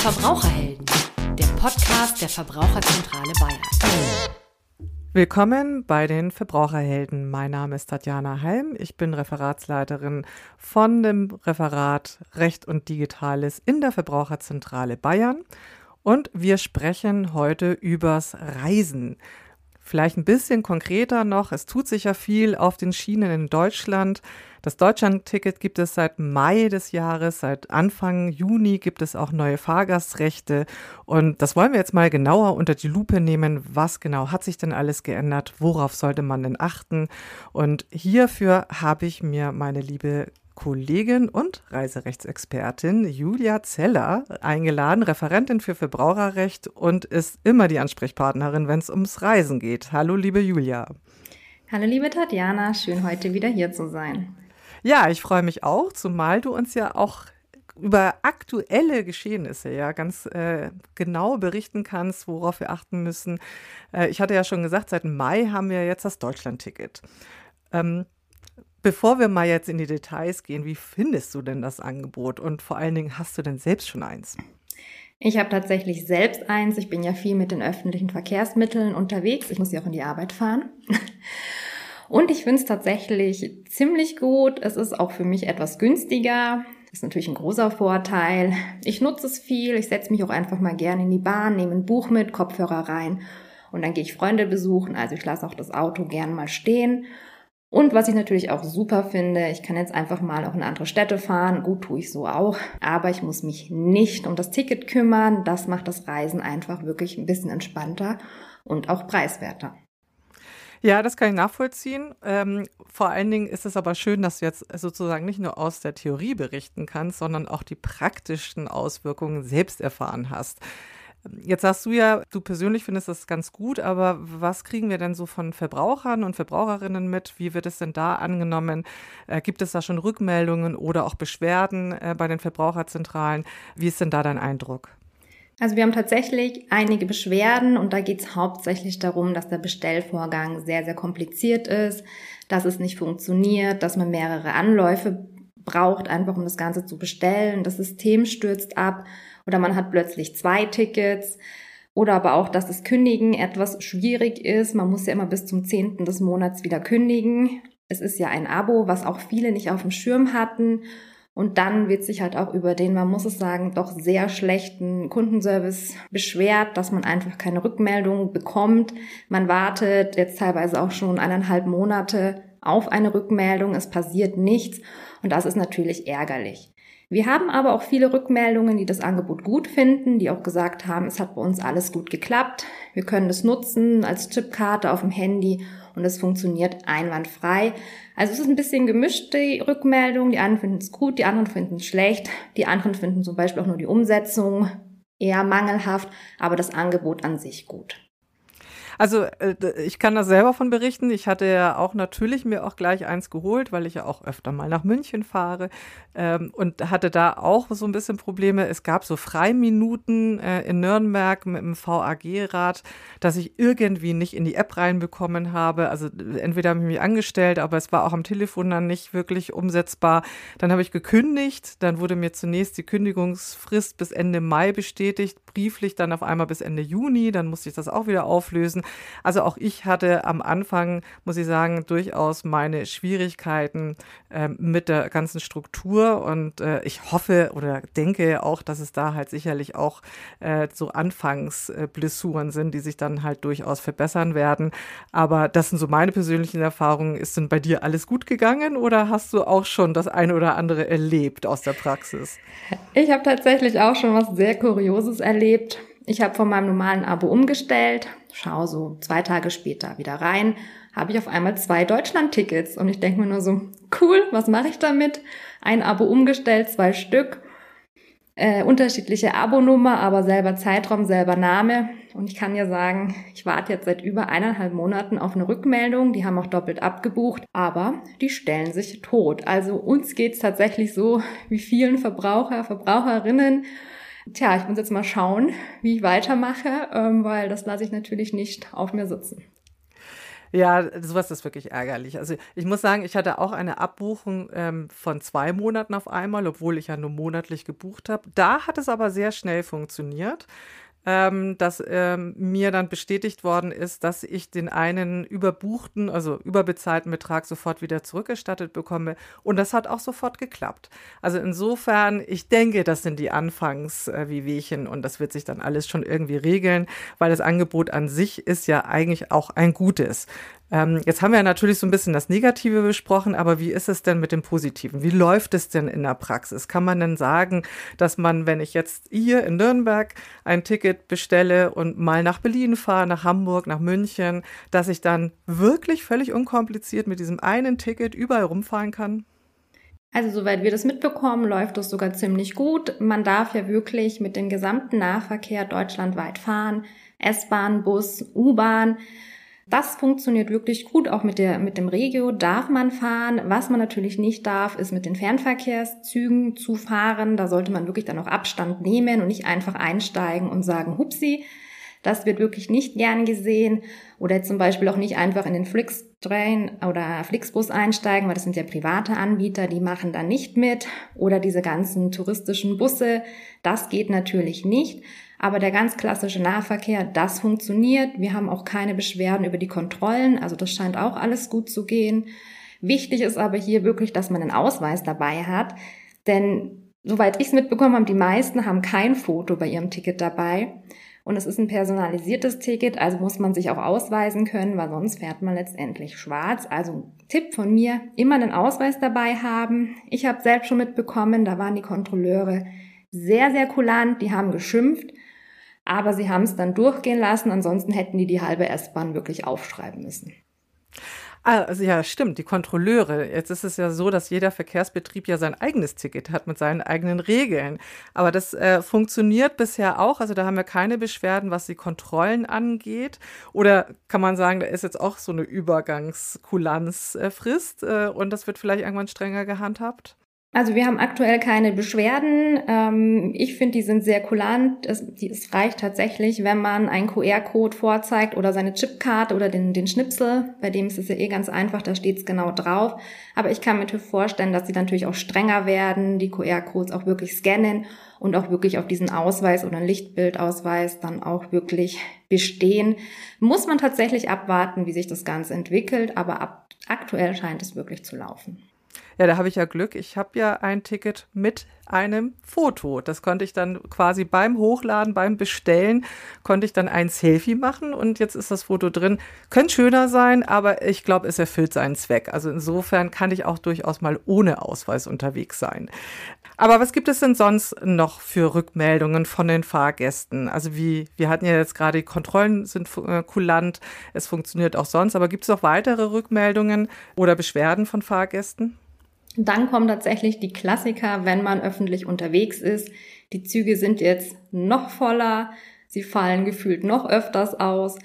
Verbraucherhelden, der Podcast der Verbraucherzentrale Bayern. Willkommen bei den Verbraucherhelden. Mein Name ist Tatjana Heim. Ich bin Referatsleiterin von dem Referat Recht und Digitales in der Verbraucherzentrale Bayern. Und wir sprechen heute übers Reisen. Vielleicht ein bisschen konkreter noch. Es tut sich ja viel auf den Schienen in Deutschland. Das Deutschlandticket gibt es seit Mai des Jahres, seit Anfang Juni gibt es auch neue Fahrgastrechte und das wollen wir jetzt mal genauer unter die Lupe nehmen. Was genau hat sich denn alles geändert? Worauf sollte man denn achten? Und hierfür habe ich mir meine liebe Kollegin und Reiserechtsexpertin Julia Zeller eingeladen, Referentin für Verbraucherrecht und ist immer die Ansprechpartnerin, wenn es ums Reisen geht. Hallo, liebe Julia. Hallo, liebe Tatjana, schön heute wieder hier zu sein. Ja, ich freue mich auch, zumal du uns ja auch über aktuelle Geschehnisse ja ganz äh, genau berichten kannst, worauf wir achten müssen. Äh, ich hatte ja schon gesagt, seit Mai haben wir jetzt das Deutschlandticket. Ähm, bevor wir mal jetzt in die Details gehen, wie findest du denn das Angebot und vor allen Dingen hast du denn selbst schon eins? Ich habe tatsächlich selbst eins. Ich bin ja viel mit den öffentlichen Verkehrsmitteln unterwegs. Ich muss ja auch in die Arbeit fahren. Und ich finde es tatsächlich ziemlich gut. Es ist auch für mich etwas günstiger. Ist natürlich ein großer Vorteil. Ich nutze es viel. Ich setze mich auch einfach mal gerne in die Bahn, nehme ein Buch mit, Kopfhörer rein und dann gehe ich Freunde besuchen. Also ich lasse auch das Auto gern mal stehen. Und was ich natürlich auch super finde, ich kann jetzt einfach mal auch in andere Städte fahren. Gut, tue ich so auch. Aber ich muss mich nicht um das Ticket kümmern. Das macht das Reisen einfach wirklich ein bisschen entspannter und auch preiswerter. Ja, das kann ich nachvollziehen. Ähm, vor allen Dingen ist es aber schön, dass du jetzt sozusagen nicht nur aus der Theorie berichten kannst, sondern auch die praktischen Auswirkungen selbst erfahren hast. Jetzt sagst du ja, du persönlich findest das ganz gut, aber was kriegen wir denn so von Verbrauchern und Verbraucherinnen mit? Wie wird es denn da angenommen? Äh, gibt es da schon Rückmeldungen oder auch Beschwerden äh, bei den Verbraucherzentralen? Wie ist denn da dein Eindruck? Also wir haben tatsächlich einige Beschwerden und da geht es hauptsächlich darum, dass der Bestellvorgang sehr, sehr kompliziert ist, dass es nicht funktioniert, dass man mehrere Anläufe braucht, einfach um das Ganze zu bestellen. Das System stürzt ab oder man hat plötzlich zwei Tickets. Oder aber auch, dass das Kündigen etwas schwierig ist. Man muss ja immer bis zum 10. des Monats wieder kündigen. Es ist ja ein Abo, was auch viele nicht auf dem Schirm hatten. Und dann wird sich halt auch über den, man muss es sagen, doch sehr schlechten Kundenservice beschwert, dass man einfach keine Rückmeldung bekommt. Man wartet jetzt teilweise auch schon eineinhalb Monate auf eine Rückmeldung. Es passiert nichts. Und das ist natürlich ärgerlich. Wir haben aber auch viele Rückmeldungen, die das Angebot gut finden, die auch gesagt haben, es hat bei uns alles gut geklappt. Wir können es nutzen als Chipkarte auf dem Handy und es funktioniert einwandfrei. Also es ist ein bisschen gemischt, die Rückmeldung. Die einen finden es gut, die anderen finden es schlecht. Die anderen finden zum Beispiel auch nur die Umsetzung eher mangelhaft, aber das Angebot an sich gut. Also äh, ich kann da selber von berichten. Ich hatte ja auch natürlich mir auch gleich eins geholt, weil ich ja auch öfter mal nach München fahre ähm, und hatte da auch so ein bisschen Probleme. Es gab so Freiminuten äh, in Nürnberg mit dem VAG-Rat, dass ich irgendwie nicht in die App reinbekommen habe. Also entweder habe ich mich angestellt, aber es war auch am Telefon dann nicht wirklich umsetzbar. Dann habe ich gekündigt. Dann wurde mir zunächst die Kündigungsfrist bis Ende Mai bestätigt, brieflich dann auf einmal bis Ende Juni. Dann musste ich das auch wieder auflösen. Also auch ich hatte am Anfang, muss ich sagen, durchaus meine Schwierigkeiten äh, mit der ganzen Struktur und äh, ich hoffe oder denke auch, dass es da halt sicherlich auch äh, so Anfangsblessuren sind, die sich dann halt durchaus verbessern werden. Aber das sind so meine persönlichen Erfahrungen. Ist denn bei dir alles gut gegangen oder hast du auch schon das eine oder andere erlebt aus der Praxis? Ich habe tatsächlich auch schon was sehr Kurioses erlebt. Ich habe von meinem normalen Abo umgestellt, schau so zwei Tage später wieder rein, habe ich auf einmal zwei Deutschland-Tickets und ich denke mir nur so, cool, was mache ich damit? Ein Abo umgestellt, zwei Stück, äh, unterschiedliche Abonummer, aber selber Zeitraum, selber Name. Und ich kann ja sagen, ich warte jetzt seit über eineinhalb Monaten auf eine Rückmeldung. Die haben auch doppelt abgebucht, aber die stellen sich tot. Also uns geht's tatsächlich so wie vielen Verbraucher, Verbraucherinnen Tja, ich muss jetzt mal schauen, wie ich weitermache, ähm, weil das lasse ich natürlich nicht auf mir sitzen. Ja, sowas ist wirklich ärgerlich. Also ich muss sagen, ich hatte auch eine Abbuchung ähm, von zwei Monaten auf einmal, obwohl ich ja nur monatlich gebucht habe. Da hat es aber sehr schnell funktioniert ähm, dass ähm, mir dann bestätigt worden ist, dass ich den einen überbuchten, also überbezahlten Betrag sofort wieder zurückgestattet bekomme. Und das hat auch sofort geklappt. Also insofern, ich denke, das sind die Anfangs-Wehwehchen und das wird sich dann alles schon irgendwie regeln, weil das Angebot an sich ist ja eigentlich auch ein gutes. Ähm, jetzt haben wir natürlich so ein bisschen das Negative besprochen, aber wie ist es denn mit dem Positiven? Wie läuft es denn in der Praxis? Kann man denn sagen, dass man, wenn ich jetzt hier in Nürnberg ein Ticket bestelle und mal nach Berlin fahre, nach Hamburg, nach München, dass ich dann wirklich völlig unkompliziert mit diesem einen Ticket überall rumfahren kann? Also soweit wir das mitbekommen, läuft das sogar ziemlich gut. Man darf ja wirklich mit dem gesamten Nahverkehr deutschlandweit fahren. S-Bahn, Bus, U-Bahn. Das funktioniert wirklich gut. Auch mit, der, mit dem Regio darf man fahren. Was man natürlich nicht darf, ist mit den Fernverkehrszügen zu fahren. Da sollte man wirklich dann auch Abstand nehmen und nicht einfach einsteigen und sagen, hupsi. Das wird wirklich nicht gern gesehen. Oder zum Beispiel auch nicht einfach in den Flixtrain oder Flixbus einsteigen, weil das sind ja private Anbieter, die machen da nicht mit. Oder diese ganzen touristischen Busse. Das geht natürlich nicht. Aber der ganz klassische Nahverkehr, das funktioniert. Wir haben auch keine Beschwerden über die Kontrollen. Also das scheint auch alles gut zu gehen. Wichtig ist aber hier wirklich, dass man einen Ausweis dabei hat. Denn soweit ich es mitbekommen habe, die meisten haben kein Foto bei ihrem Ticket dabei. Und es ist ein personalisiertes Ticket, also muss man sich auch ausweisen können, weil sonst fährt man letztendlich schwarz. Also Tipp von mir, immer einen Ausweis dabei haben. Ich habe selbst schon mitbekommen, da waren die Kontrolleure sehr, sehr kulant, die haben geschimpft. Aber sie haben es dann durchgehen lassen, ansonsten hätten die die halbe S-Bahn wirklich aufschreiben müssen. Ah, also ja, stimmt, die Kontrolleure. Jetzt ist es ja so, dass jeder Verkehrsbetrieb ja sein eigenes Ticket hat mit seinen eigenen Regeln. Aber das äh, funktioniert bisher auch. Also da haben wir keine Beschwerden, was die Kontrollen angeht. Oder kann man sagen, da ist jetzt auch so eine Übergangskulanzfrist äh, und das wird vielleicht irgendwann strenger gehandhabt? Also wir haben aktuell keine Beschwerden. Ähm, ich finde, die sind sehr kulant. Es, es reicht tatsächlich, wenn man einen QR-Code vorzeigt oder seine Chipkarte oder den, den Schnipsel. Bei dem ist es ja eh ganz einfach, da steht es genau drauf. Aber ich kann mir vorstellen, dass sie natürlich auch strenger werden, die QR-Codes auch wirklich scannen und auch wirklich auf diesen Ausweis oder Lichtbildausweis dann auch wirklich bestehen. Muss man tatsächlich abwarten, wie sich das Ganze entwickelt, aber ab, aktuell scheint es wirklich zu laufen. Ja, da habe ich ja Glück. Ich habe ja ein Ticket mit einem Foto. Das konnte ich dann quasi beim Hochladen, beim Bestellen, konnte ich dann ein Selfie machen und jetzt ist das Foto drin. Könnte schöner sein, aber ich glaube, es erfüllt seinen Zweck. Also insofern kann ich auch durchaus mal ohne Ausweis unterwegs sein. Aber was gibt es denn sonst noch für Rückmeldungen von den Fahrgästen? Also wie, wir hatten ja jetzt gerade, die Kontrollen sind äh, kulant, es funktioniert auch sonst, aber gibt es noch weitere Rückmeldungen oder Beschwerden von Fahrgästen? Dann kommen tatsächlich die Klassiker, wenn man öffentlich unterwegs ist. Die Züge sind jetzt noch voller, sie fallen gefühlt noch öfters aus,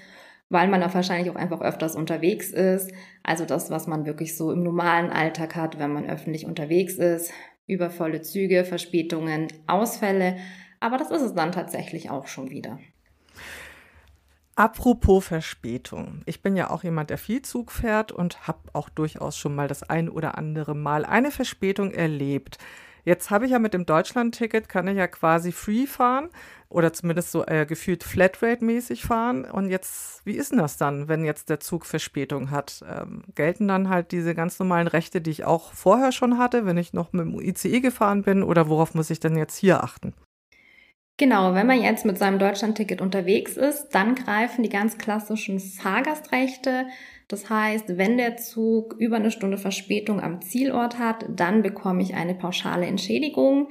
weil man da wahrscheinlich auch einfach öfters unterwegs ist. Also das, was man wirklich so im normalen Alltag hat, wenn man öffentlich unterwegs ist. Übervolle Züge, Verspätungen, Ausfälle. Aber das ist es dann tatsächlich auch schon wieder. Apropos Verspätung. Ich bin ja auch jemand, der viel Zug fährt und habe auch durchaus schon mal das ein oder andere Mal eine Verspätung erlebt. Jetzt habe ich ja mit dem Deutschland-Ticket, kann ich ja quasi free fahren oder zumindest so äh, gefühlt Flatrate-mäßig fahren. Und jetzt, wie ist denn das dann, wenn jetzt der Zug Verspätung hat? Ähm, gelten dann halt diese ganz normalen Rechte, die ich auch vorher schon hatte, wenn ich noch mit dem ICE gefahren bin? Oder worauf muss ich denn jetzt hier achten? Genau, wenn man jetzt mit seinem Deutschlandticket unterwegs ist, dann greifen die ganz klassischen Fahrgastrechte. Das heißt, wenn der Zug über eine Stunde Verspätung am Zielort hat, dann bekomme ich eine pauschale Entschädigung.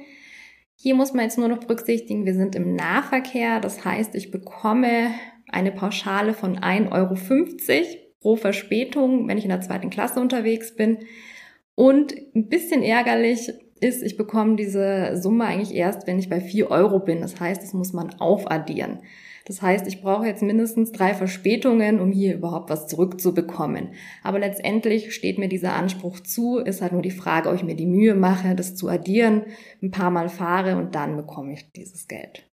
Hier muss man jetzt nur noch berücksichtigen, wir sind im Nahverkehr. Das heißt, ich bekomme eine Pauschale von 1,50 Euro pro Verspätung, wenn ich in der zweiten Klasse unterwegs bin. Und ein bisschen ärgerlich, ist, ich bekomme diese Summe eigentlich erst, wenn ich bei 4 Euro bin. Das heißt, das muss man aufaddieren. Das heißt, ich brauche jetzt mindestens drei Verspätungen, um hier überhaupt was zurückzubekommen. Aber letztendlich steht mir dieser Anspruch zu. Ist halt nur die Frage, ob ich mir die Mühe mache, das zu addieren, ein paar Mal fahre und dann bekomme ich dieses Geld.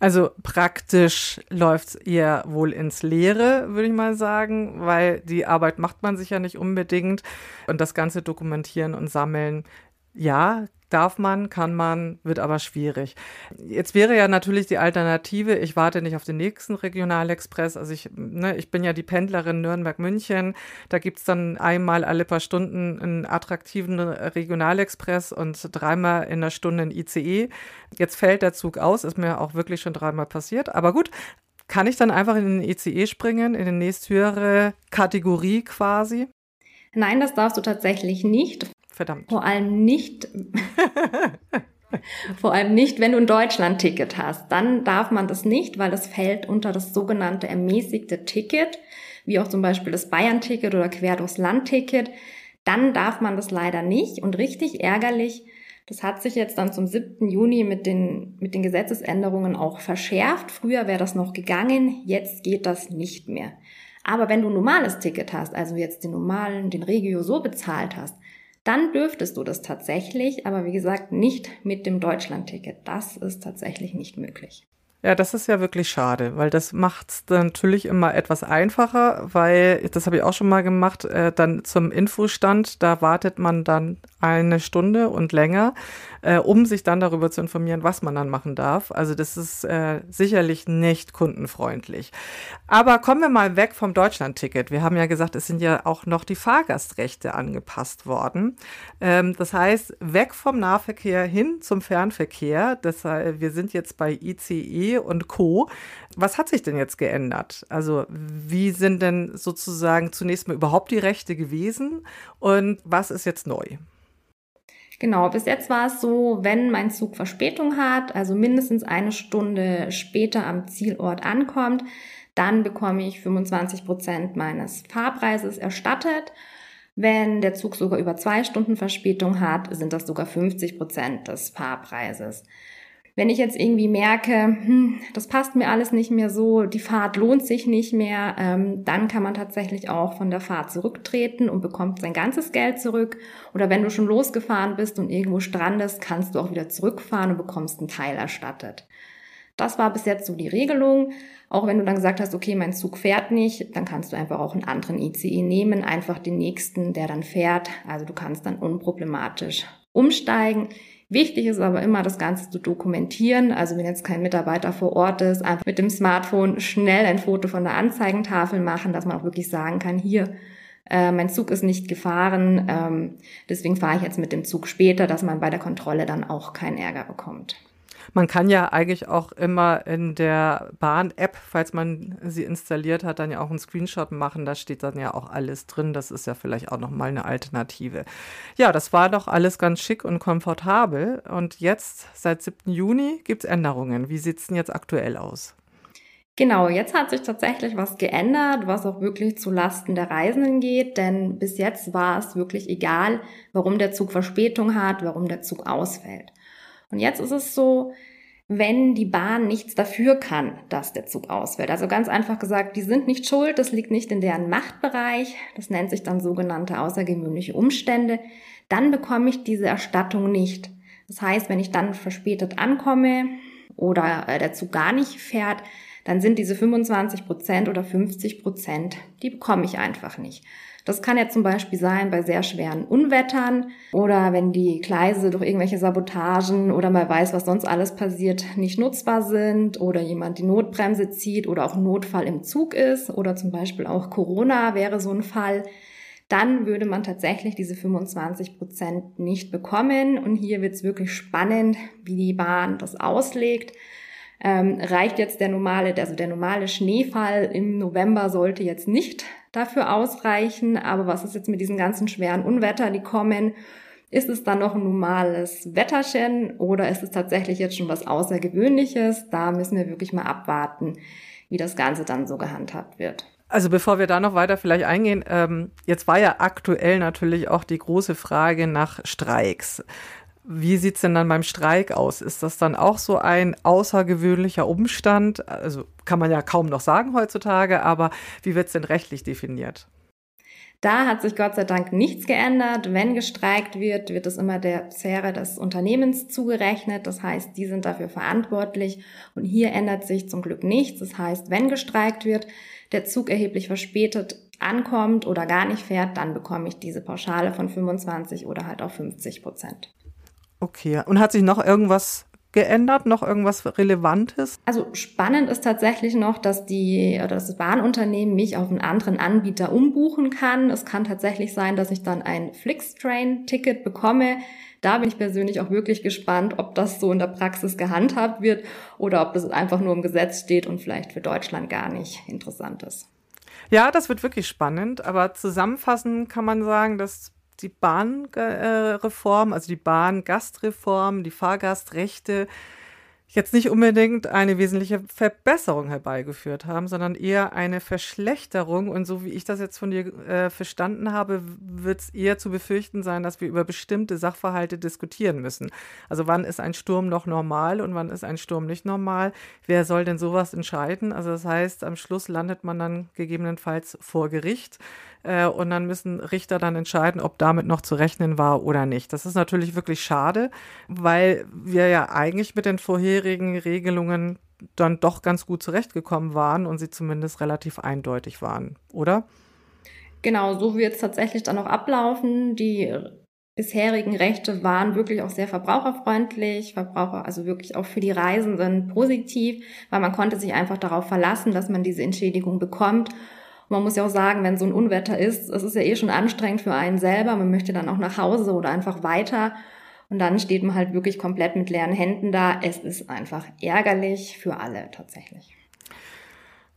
Also praktisch läuft es eher wohl ins Leere, würde ich mal sagen, weil die Arbeit macht man sich ja nicht unbedingt. Und das Ganze dokumentieren und sammeln, ja, Darf man, kann man, wird aber schwierig. Jetzt wäre ja natürlich die Alternative, ich warte nicht auf den nächsten Regionalexpress. Also ich, ne, ich bin ja die Pendlerin Nürnberg-München. Da gibt's dann einmal alle paar Stunden einen attraktiven Regionalexpress und dreimal in der Stunde ein ICE. Jetzt fällt der Zug aus, ist mir auch wirklich schon dreimal passiert. Aber gut, kann ich dann einfach in den ICE springen, in die nächsthöhere Kategorie quasi? Nein, das darfst du tatsächlich nicht. Verdammt. Vor allem nicht. Vor allem nicht, wenn du ein Deutschland-Ticket hast. Dann darf man das nicht, weil das fällt unter das sogenannte ermäßigte Ticket, wie auch zum Beispiel das Bayern-Ticket oder Quer durchs Land-Ticket. Dann darf man das leider nicht. Und richtig ärgerlich, das hat sich jetzt dann zum 7. Juni mit den, mit den Gesetzesänderungen auch verschärft. Früher wäre das noch gegangen, jetzt geht das nicht mehr. Aber wenn du ein normales Ticket hast, also jetzt den normalen, den Regio so bezahlt hast, dann dürftest du das tatsächlich, aber wie gesagt, nicht mit dem Deutschlandticket. Das ist tatsächlich nicht möglich. Ja, das ist ja wirklich schade, weil das macht es natürlich immer etwas einfacher, weil, das habe ich auch schon mal gemacht, äh, dann zum Infostand, da wartet man dann eine Stunde und länger, äh, um sich dann darüber zu informieren, was man dann machen darf. Also das ist äh, sicherlich nicht kundenfreundlich. Aber kommen wir mal weg vom Deutschlandticket. Wir haben ja gesagt, es sind ja auch noch die Fahrgastrechte angepasst worden. Ähm, das heißt, weg vom Nahverkehr hin zum Fernverkehr. Das, heißt, wir sind jetzt bei ICE und Co. Was hat sich denn jetzt geändert? Also wie sind denn sozusagen zunächst mal überhaupt die Rechte gewesen und was ist jetzt neu? Genau, bis jetzt war es so, wenn mein Zug Verspätung hat, also mindestens eine Stunde später am Zielort ankommt, dann bekomme ich 25 Prozent meines Fahrpreises erstattet. Wenn der Zug sogar über zwei Stunden Verspätung hat, sind das sogar 50 Prozent des Fahrpreises. Wenn ich jetzt irgendwie merke, hm, das passt mir alles nicht mehr so, die Fahrt lohnt sich nicht mehr, ähm, dann kann man tatsächlich auch von der Fahrt zurücktreten und bekommt sein ganzes Geld zurück. Oder wenn du schon losgefahren bist und irgendwo strandest, kannst du auch wieder zurückfahren und bekommst einen Teil erstattet. Das war bis jetzt so die Regelung. Auch wenn du dann gesagt hast, okay, mein Zug fährt nicht, dann kannst du einfach auch einen anderen ICE nehmen, einfach den nächsten, der dann fährt. Also du kannst dann unproblematisch umsteigen. Wichtig ist aber immer, das Ganze zu dokumentieren. Also wenn jetzt kein Mitarbeiter vor Ort ist, einfach mit dem Smartphone schnell ein Foto von der Anzeigentafel machen, dass man auch wirklich sagen kann, hier, äh, mein Zug ist nicht gefahren, ähm, deswegen fahre ich jetzt mit dem Zug später, dass man bei der Kontrolle dann auch keinen Ärger bekommt. Man kann ja eigentlich auch immer in der Bahn-App, falls man sie installiert hat, dann ja auch einen Screenshot machen. Da steht dann ja auch alles drin. Das ist ja vielleicht auch nochmal eine Alternative. Ja, das war doch alles ganz schick und komfortabel. Und jetzt, seit 7. Juni, gibt es Änderungen. Wie sieht es denn jetzt aktuell aus? Genau, jetzt hat sich tatsächlich was geändert, was auch wirklich zu Lasten der Reisenden geht, denn bis jetzt war es wirklich egal, warum der Zug Verspätung hat, warum der Zug ausfällt. Und jetzt ist es so, wenn die Bahn nichts dafür kann, dass der Zug ausfällt. Also ganz einfach gesagt, die sind nicht schuld, das liegt nicht in deren Machtbereich, das nennt sich dann sogenannte außergewöhnliche Umstände, dann bekomme ich diese Erstattung nicht. Das heißt, wenn ich dann verspätet ankomme oder äh, der Zug gar nicht fährt, dann sind diese 25 Prozent oder 50 Prozent, die bekomme ich einfach nicht. Das kann ja zum Beispiel sein bei sehr schweren Unwettern oder wenn die Gleise durch irgendwelche Sabotagen oder mal weiß, was sonst alles passiert, nicht nutzbar sind oder jemand die Notbremse zieht oder auch Notfall im Zug ist oder zum Beispiel auch Corona wäre so ein Fall dann würde man tatsächlich diese 25 Prozent nicht bekommen. Und hier wird es wirklich spannend, wie die Bahn das auslegt. Ähm, reicht jetzt der normale, also der normale Schneefall im November sollte jetzt nicht dafür ausreichen. Aber was ist jetzt mit diesen ganzen schweren Unwetter, die kommen? Ist es dann noch ein normales Wetterchen oder ist es tatsächlich jetzt schon was Außergewöhnliches? Da müssen wir wirklich mal abwarten, wie das Ganze dann so gehandhabt wird. Also bevor wir da noch weiter vielleicht eingehen, ähm, jetzt war ja aktuell natürlich auch die große Frage nach Streiks. Wie sieht es denn dann beim Streik aus? Ist das dann auch so ein außergewöhnlicher Umstand? Also kann man ja kaum noch sagen heutzutage, aber wie wird es denn rechtlich definiert? Da hat sich Gott sei Dank nichts geändert. Wenn gestreikt wird, wird es immer der Sphäre des Unternehmens zugerechnet. Das heißt, die sind dafür verantwortlich. Und hier ändert sich zum Glück nichts. Das heißt, wenn gestreikt wird, der Zug erheblich verspätet ankommt oder gar nicht fährt, dann bekomme ich diese Pauschale von 25 oder halt auch 50 Prozent. Okay. Und hat sich noch irgendwas geändert? Noch irgendwas Relevantes? Also spannend ist tatsächlich noch, dass die oder das Bahnunternehmen mich auf einen anderen Anbieter umbuchen kann. Es kann tatsächlich sein, dass ich dann ein Flixtrain-Ticket bekomme. Da bin ich persönlich auch wirklich gespannt, ob das so in der Praxis gehandhabt wird oder ob das einfach nur im Gesetz steht und vielleicht für Deutschland gar nicht interessant ist. Ja, das wird wirklich spannend, aber zusammenfassend kann man sagen, dass die Bahnreform, also die Bahngastreform, die Fahrgastrechte jetzt nicht unbedingt eine wesentliche Verbesserung herbeigeführt haben, sondern eher eine Verschlechterung. Und so wie ich das jetzt von dir äh, verstanden habe, wird es eher zu befürchten sein, dass wir über bestimmte Sachverhalte diskutieren müssen. Also wann ist ein Sturm noch normal und wann ist ein Sturm nicht normal? Wer soll denn sowas entscheiden? Also das heißt, am Schluss landet man dann gegebenenfalls vor Gericht. Äh, und dann müssen Richter dann entscheiden, ob damit noch zu rechnen war oder nicht. Das ist natürlich wirklich schade, weil wir ja eigentlich mit den vorherigen Regelungen dann doch ganz gut zurechtgekommen waren und sie zumindest relativ eindeutig waren, oder? Genau, so wird es tatsächlich dann auch ablaufen. Die bisherigen Rechte waren wirklich auch sehr verbraucherfreundlich, Verbraucher, also wirklich auch für die Reisenden positiv, weil man konnte sich einfach darauf verlassen, dass man diese Entschädigung bekommt man muss ja auch sagen, wenn so ein Unwetter ist, es ist ja eh schon anstrengend für einen selber. Man möchte dann auch nach Hause oder einfach weiter. Und dann steht man halt wirklich komplett mit leeren Händen da. Es ist einfach ärgerlich für alle tatsächlich.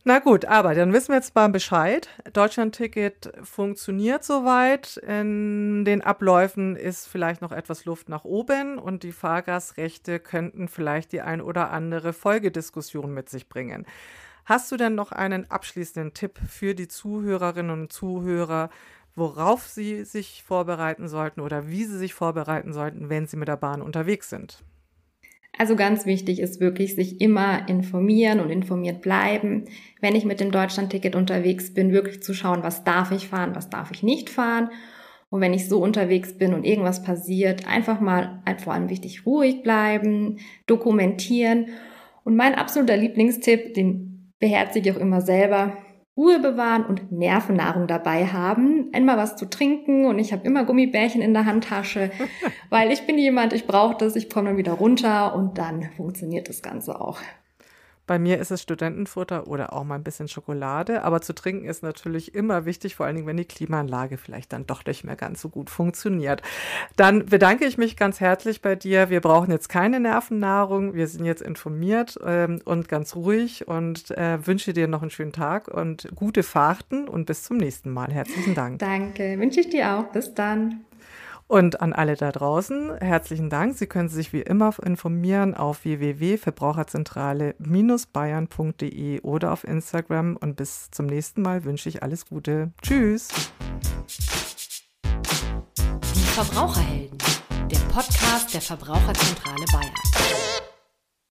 Na gut, aber dann wissen wir jetzt mal Bescheid. Deutschland-Ticket funktioniert soweit. In den Abläufen ist vielleicht noch etwas Luft nach oben und die Fahrgastrechte könnten vielleicht die ein oder andere Folgediskussion mit sich bringen. Hast du denn noch einen abschließenden Tipp für die Zuhörerinnen und Zuhörer, worauf sie sich vorbereiten sollten oder wie sie sich vorbereiten sollten, wenn sie mit der Bahn unterwegs sind? Also ganz wichtig ist wirklich, sich immer informieren und informiert bleiben. Wenn ich mit dem Deutschlandticket unterwegs bin, wirklich zu schauen, was darf ich fahren, was darf ich nicht fahren. Und wenn ich so unterwegs bin und irgendwas passiert, einfach mal, vor allem wichtig, ruhig bleiben, dokumentieren. Und mein absoluter Lieblingstipp, den beherzige auch immer selber. Ruhe bewahren und Nervennahrung dabei haben. Einmal was zu trinken und ich habe immer Gummibärchen in der Handtasche, weil ich bin jemand, ich brauche das, ich komme dann wieder runter und dann funktioniert das Ganze auch. Bei mir ist es Studentenfutter oder auch mal ein bisschen Schokolade. Aber zu trinken ist natürlich immer wichtig, vor allen Dingen, wenn die Klimaanlage vielleicht dann doch nicht mehr ganz so gut funktioniert. Dann bedanke ich mich ganz herzlich bei dir. Wir brauchen jetzt keine Nervennahrung. Wir sind jetzt informiert ähm, und ganz ruhig und äh, wünsche dir noch einen schönen Tag und gute Fahrten und bis zum nächsten Mal. Herzlichen Dank. Danke, wünsche ich dir auch. Bis dann. Und an alle da draußen, herzlichen Dank. Sie können sich wie immer informieren auf www.verbraucherzentrale-bayern.de oder auf Instagram. Und bis zum nächsten Mal wünsche ich alles Gute. Tschüss. Die Verbraucherhelden, der Podcast der Verbraucherzentrale Bayern.